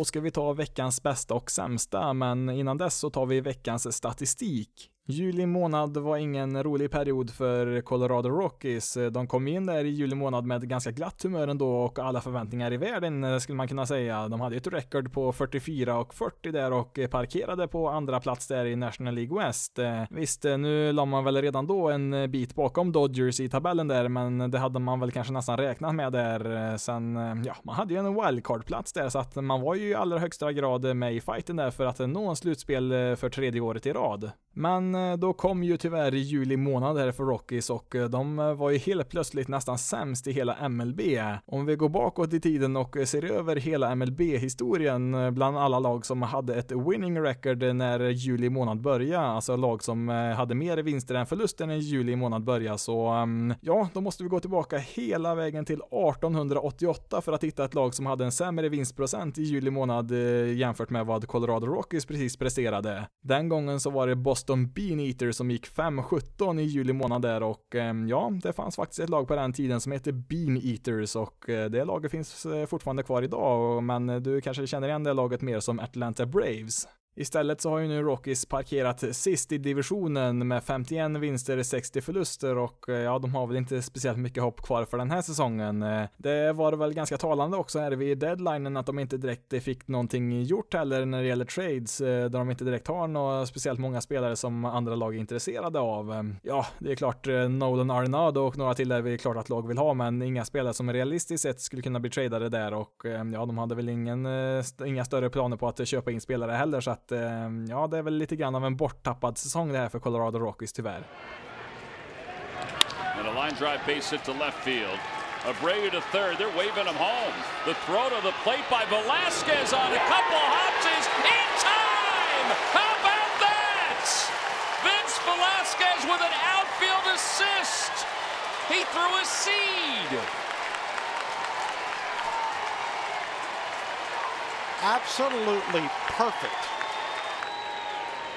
Speaker 1: Då ska vi ta veckans bästa och sämsta, men innan dess så tar vi veckans statistik. Juli månad var ingen rolig period för Colorado Rockies. De kom in där i juli månad med ganska glatt humör ändå och alla förväntningar i världen eh, skulle man kunna säga. De hade ett record på 44 och 40 där och parkerade på andra plats där i National League West. Eh, visst, eh, nu la man väl redan då en bit bakom Dodgers i tabellen där, men det hade man väl kanske nästan räknat med där. Sen, ja, man hade ju en wildcard-plats där så att man var ju i allra högsta grad med i fighten där för att nå en slutspel för tredje året i rad. Men Eh, då kom ju tyvärr juli månad här för Rockies och eh, de eh, var ju helt plötsligt nästan sämst i hela MLB. Om vi går bakåt i tiden och ser över hela MLB-historien bland alla lag som hade ett winning record när juli månad började, alltså lag som hade mer vinster än förluster när juli månad började, så ehm, ja, då måste vi gå tillbaka hela vägen till 1888 för att hitta ett lag som hade en sämre vinstprocent i juli månad jämfört med vad Colorado Rockies precis presterade. Den gången så var det Boston Bean Eater som gick 5-17 i juli månad där och ehm, ja, det fanns faktiskt ett lag på den tiden som heter Bean Eaters och eh, det laget finns eh, fortfarande kvar idag, men eh, du kanske känner igen det laget mer som Atlanta Braves. Istället så har ju nu Rockies parkerat sist i divisionen med 51 vinster, 60 förluster och eh, ja, de har väl inte speciellt mycket hopp kvar för den här säsongen. Eh, det var väl ganska talande också här vid deadlinen att de inte direkt fick någonting gjort heller när det gäller trades, eh, där de inte direkt har några speciellt många spelare som andra lag är intresserade av. Ja, det är klart Nolan Arenado och några till är det klart att lag vill ha, men inga spelare som realistiskt sett skulle kunna bli tradade där och ja, de hade väl ingen, inga större planer på att köpa in spelare heller så att att eh, ja, det är väl lite grann av en borttappad säsong det här för Colorado Rockies tyvärr.
Speaker 7: And a line drive base hit to left field. Abreu to third. They're waving him home. The throw to the plate by Velasquez on a couple hops is in time. How about that? Vince Velasquez with an outfield assist. He threw a seed.
Speaker 8: Absolutely perfect.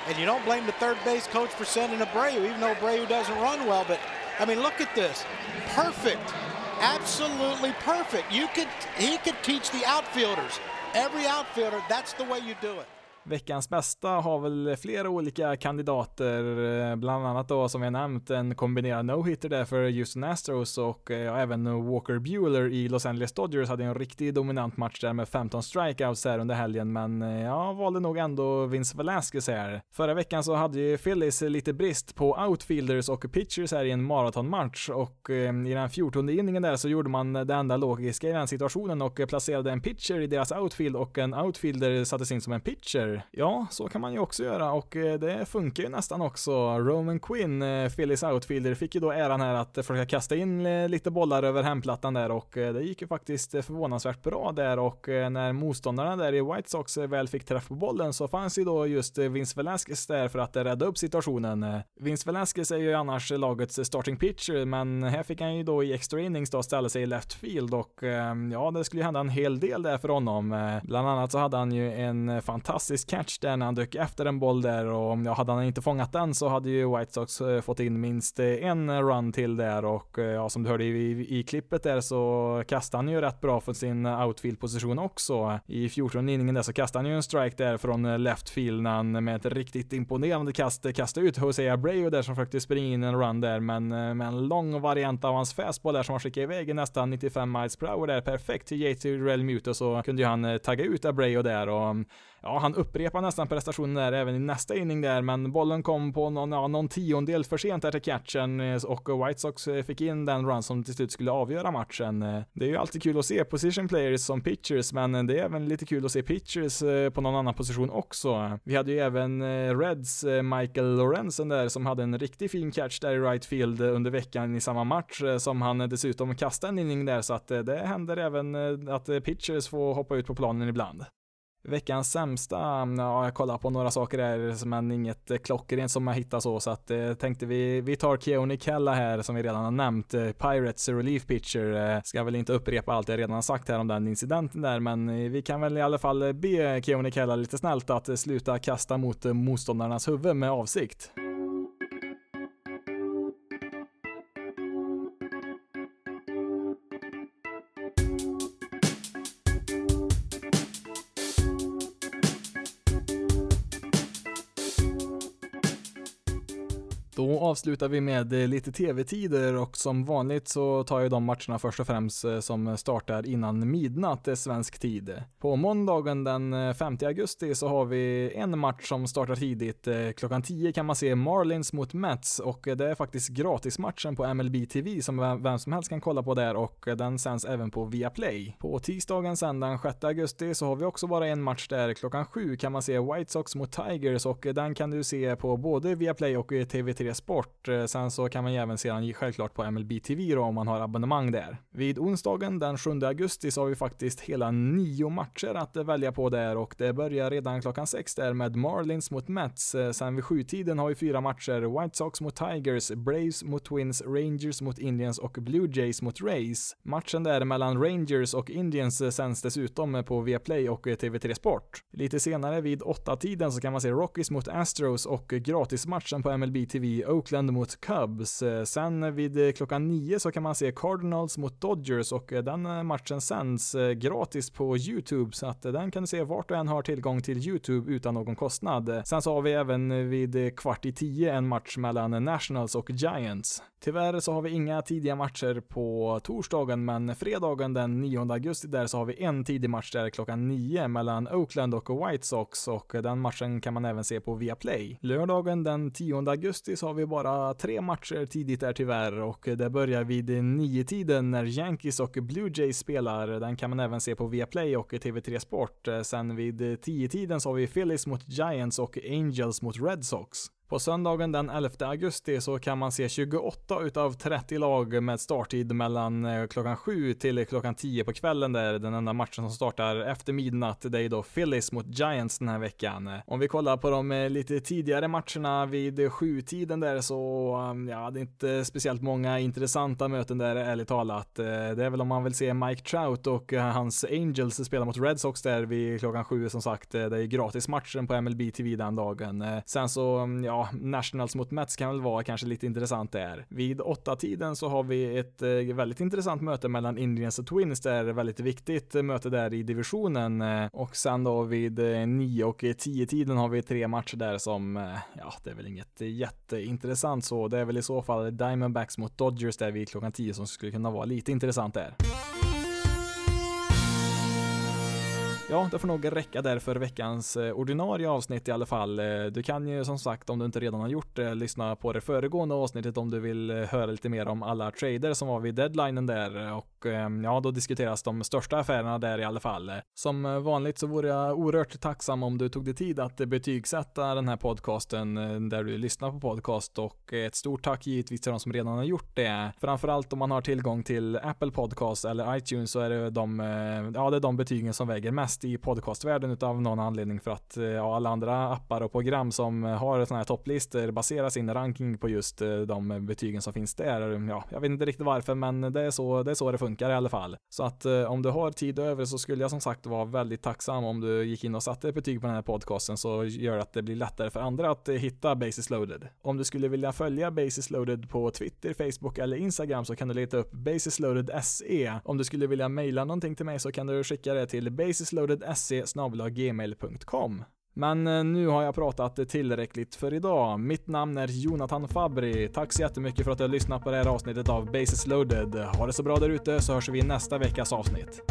Speaker 8: And you don't blame the third base coach for sending Abreu, even though Abreu doesn't run well. But, I mean, look at this. Perfect. Absolutely perfect. You could, he could teach the outfielders. Every outfielder, that's the way you do it.
Speaker 1: Veckans bästa har väl flera olika kandidater, eh, bland annat då som jag nämnt en kombinerad no-hitter där för Houston Astros och eh, ja, även Walker Bueller i Los Angeles Dodgers hade en riktigt dominant match där med 15 strikeouts här under helgen, men eh, jag valde nog ändå Vince Velasquez här. Förra veckan så hade ju Phillies lite brist på outfielders och pitchers här i en maratonmatch och i den 14 inningen där så gjorde man det enda logiska i den situationen och placerade en pitcher i deras outfield och en outfielder sattes in som en pitcher. Ja, så kan man ju också göra och eh, det funkar ju nästan också. Roman Quinn, eh, Phillies outfielder, fick ju då äran här att försöka kasta in eh, lite bollar över hemplattan där och det gick ju faktiskt förvånansvärt bra där och när motståndarna där i White Sox väl fick träff på bollen så fanns ju då just Vince Velasquez där för att rädda upp situationen. Vince Velasquez är ju annars lagets starting pitcher, men här fick han ju då i extra innings då ställa sig i left field och ja, det skulle ju hända en hel del där för honom. Bland annat så hade han ju en fantastisk catch där när han dök efter en boll där och ja, hade han inte fångat den så hade ju White Sox eh, fått in minst eh, en run till där och eh, ja, som du hörde i, i klippet där så kastade han ju rätt bra för sin outfield position också. I 14 inningen där så kastade han ju en strike där från left field när han med ett riktigt imponerande kast kastade ut Jose Abreu där som försökte springa in en run där men med en lång variant av hans fastball där som han skickade iväg i nästan 95 miles per hour där perfekt till JT Real Muto så kunde ju han tagga ut Abreu där och ja, han upprepar nästan prestationen där även i nästa inning där, men bollen kom på någon, ja, någon tiondel för sent där till catchen eh, och White Sox eh, fick in den run som till slut skulle avgöra matchen. Eh, det är ju alltid kul att se position players som pitchers, men det är även lite kul att se pitchers på någon annan position också. Vi hade ju även Reds Michael Lorenzen där som hade en riktigt fin catch där i right field under veckan i samma match som han dessutom kastade en inning där så att det händer även att pitchers får hoppa ut på planen ibland. Veckans sämsta, ja, jag kollar på några saker där, men inget klockrent som jag hittar så, så att eh, tänkte vi, vi tar Keoni Kella här som vi redan har nämnt, eh, Pirates relief pitcher, eh, ska väl inte upprepa allt jag redan har sagt här om den incidenten där, men eh, vi kan väl i alla fall be Keoni Kella lite snällt att eh, sluta kasta mot eh, motståndarnas huvud med avsikt. Avslutar vi med eh, lite tv-tider och som vanligt så tar jag de matcherna först och främst eh, som startar innan midnatt eh, svensk tid. På måndagen den 5 augusti så har vi en match som startar tidigt. Klockan 10 kan man se Marlins mot Mets och det är faktiskt gratismatchen på MLB TV som vem som helst kan kolla på där och den sänds även på Viaplay. På tisdagen sen den 6 augusti så har vi också bara en match där. Klockan 7 kan man se White Sox mot Tigers och den kan du se på både Viaplay och TV3 Sport sport. Eh, sen så kan man ju även se den självklart på MLB TV då om man har abonnemang där. Vid onsdagen den 7 augusti så har vi faktiskt hela nio matcher att eh, välja på där och det börjar redan klockan sex där med Marlins mot Mets. Eh, sen vid sjutiden har vi fyra matcher. White Sox mot Tigers, Braves mot Twins, Rangers mot Indians och Blue Jays mot Rays. Matchen där mellan Rangers och Indians sänds dessutom på Viaplay och TV3 Sport. Lite senare vid åtta tiden så kan man se Rockies mot Astros och gratismatchen på MLB TV Oakland mot Cubs. Eh, sen vid eh, klockan nio så kan man se Cardinals mot Dodgers och eh, den matchen sänds gratis på YouTube så att den kan du se vart du än har tillgång till YouTube utan någon kostnad. Sen så har vi även vid kvart i tio en match mellan Nationals och Giants. Tyvärr så har vi inga tidiga matcher på torsdagen, men fredagen den 9 augusti där så har vi en tidig match där klockan 9 mellan Oakland och White Sox och den matchen kan man även se på Viaplay. Lördagen den 10 augusti så har vi bara tre matcher tidigt där tyvärr och det börjar vid nio tiden när Yankees och Blue Jays spelar. Den kan man även se på Viaplay och TV3 Sport. Sen vid tio tiden så har vi Phillies mot Giants och Angels mot Red Sox. På söndagen den 11 augusti så kan man se 28 utav 30 lag med starttid mellan eh, klockan 7 till klockan 10 på kvällen där den enda matchen som startar efter midnatt det är då Phillies mot Giants den här veckan. Om vi kollar på de eh, lite tidigare matcherna vid 7-tiden där så ehm, ja, det är inte speciellt många intressanta möten där ärligt talat. Eh, det är väl om man vill se Mike Trout och hans Angels spela mot Red Sox där vid klockan 7 som sagt. Det är gratismatchen på MLB TV den dagen. Sen så, mm, ja, ja, Nationals mot Mets kan väl vara kanske lite intressant där. Vid åtta tiden så har vi ett eh, väldigt intressant möte mellan Indians och Twins det är väldigt viktigt möte där i divisionen eh, och sen då vid eh, nio och tio tiden har vi tre matcher där som, ja, det är väl inget jätteintressant så. Det är väl i så fall Diamondbacks mot Dodgers där vid klockan tio som skulle kunna vara lite intressant där. Ja, det får nog räcka där för veckans eh, ordinarie avsnitt i alla fall. Eh, du kan ju som sagt, om du inte redan har gjort det, lyssna på det föregående avsnittet om du vill eh, höra lite mer om alla trader som var vid deadlinen där och ehm, ja, då diskuteras de största affärerna där i alla fall. Som vanligt så vore jag oerhört tacksam om du tog dig tid att betygsätta den här podcasten där du lyssnar på podcast och ett stort tack givetvis till de som redan har gjort det. Framförallt om man har tillgång till Apple Podcast eller iTunes så är det de, ja, det är de betygen som väger mest i podcastvärlden utav någon anledning för att eh, ja, alla andra appar och program som eh, har sådana här topplistor baserar sin ranking på just eh, de betygen som finns där. Ja, jag vet inte riktigt varför, men det är så det, är så det funkar i alla fall. Så att om du har tid över så skulle jag som sagt vara väldigt tacksam om du gick in och satte ett betyg på den här podcasten så gör det att det blir lättare för andra att hitta Basis Loaded. Om du skulle vilja följa Basis Loaded på Twitter, Facebook eller Instagram så kan du leta upp Basis Loaded SE. Om du skulle vilja mejla någonting till mig så kan du skicka det till Basis Loaded basisloaded Men eh, nu har jag pratat tillräckligt för idag. Mitt namn är Jonathan Fabri. Tack så jättemycket för att du har lyssnat på det här avsnittet av Basis loaded. Ha det så bra där ute så hörs vi i nästa veckas avsnitt.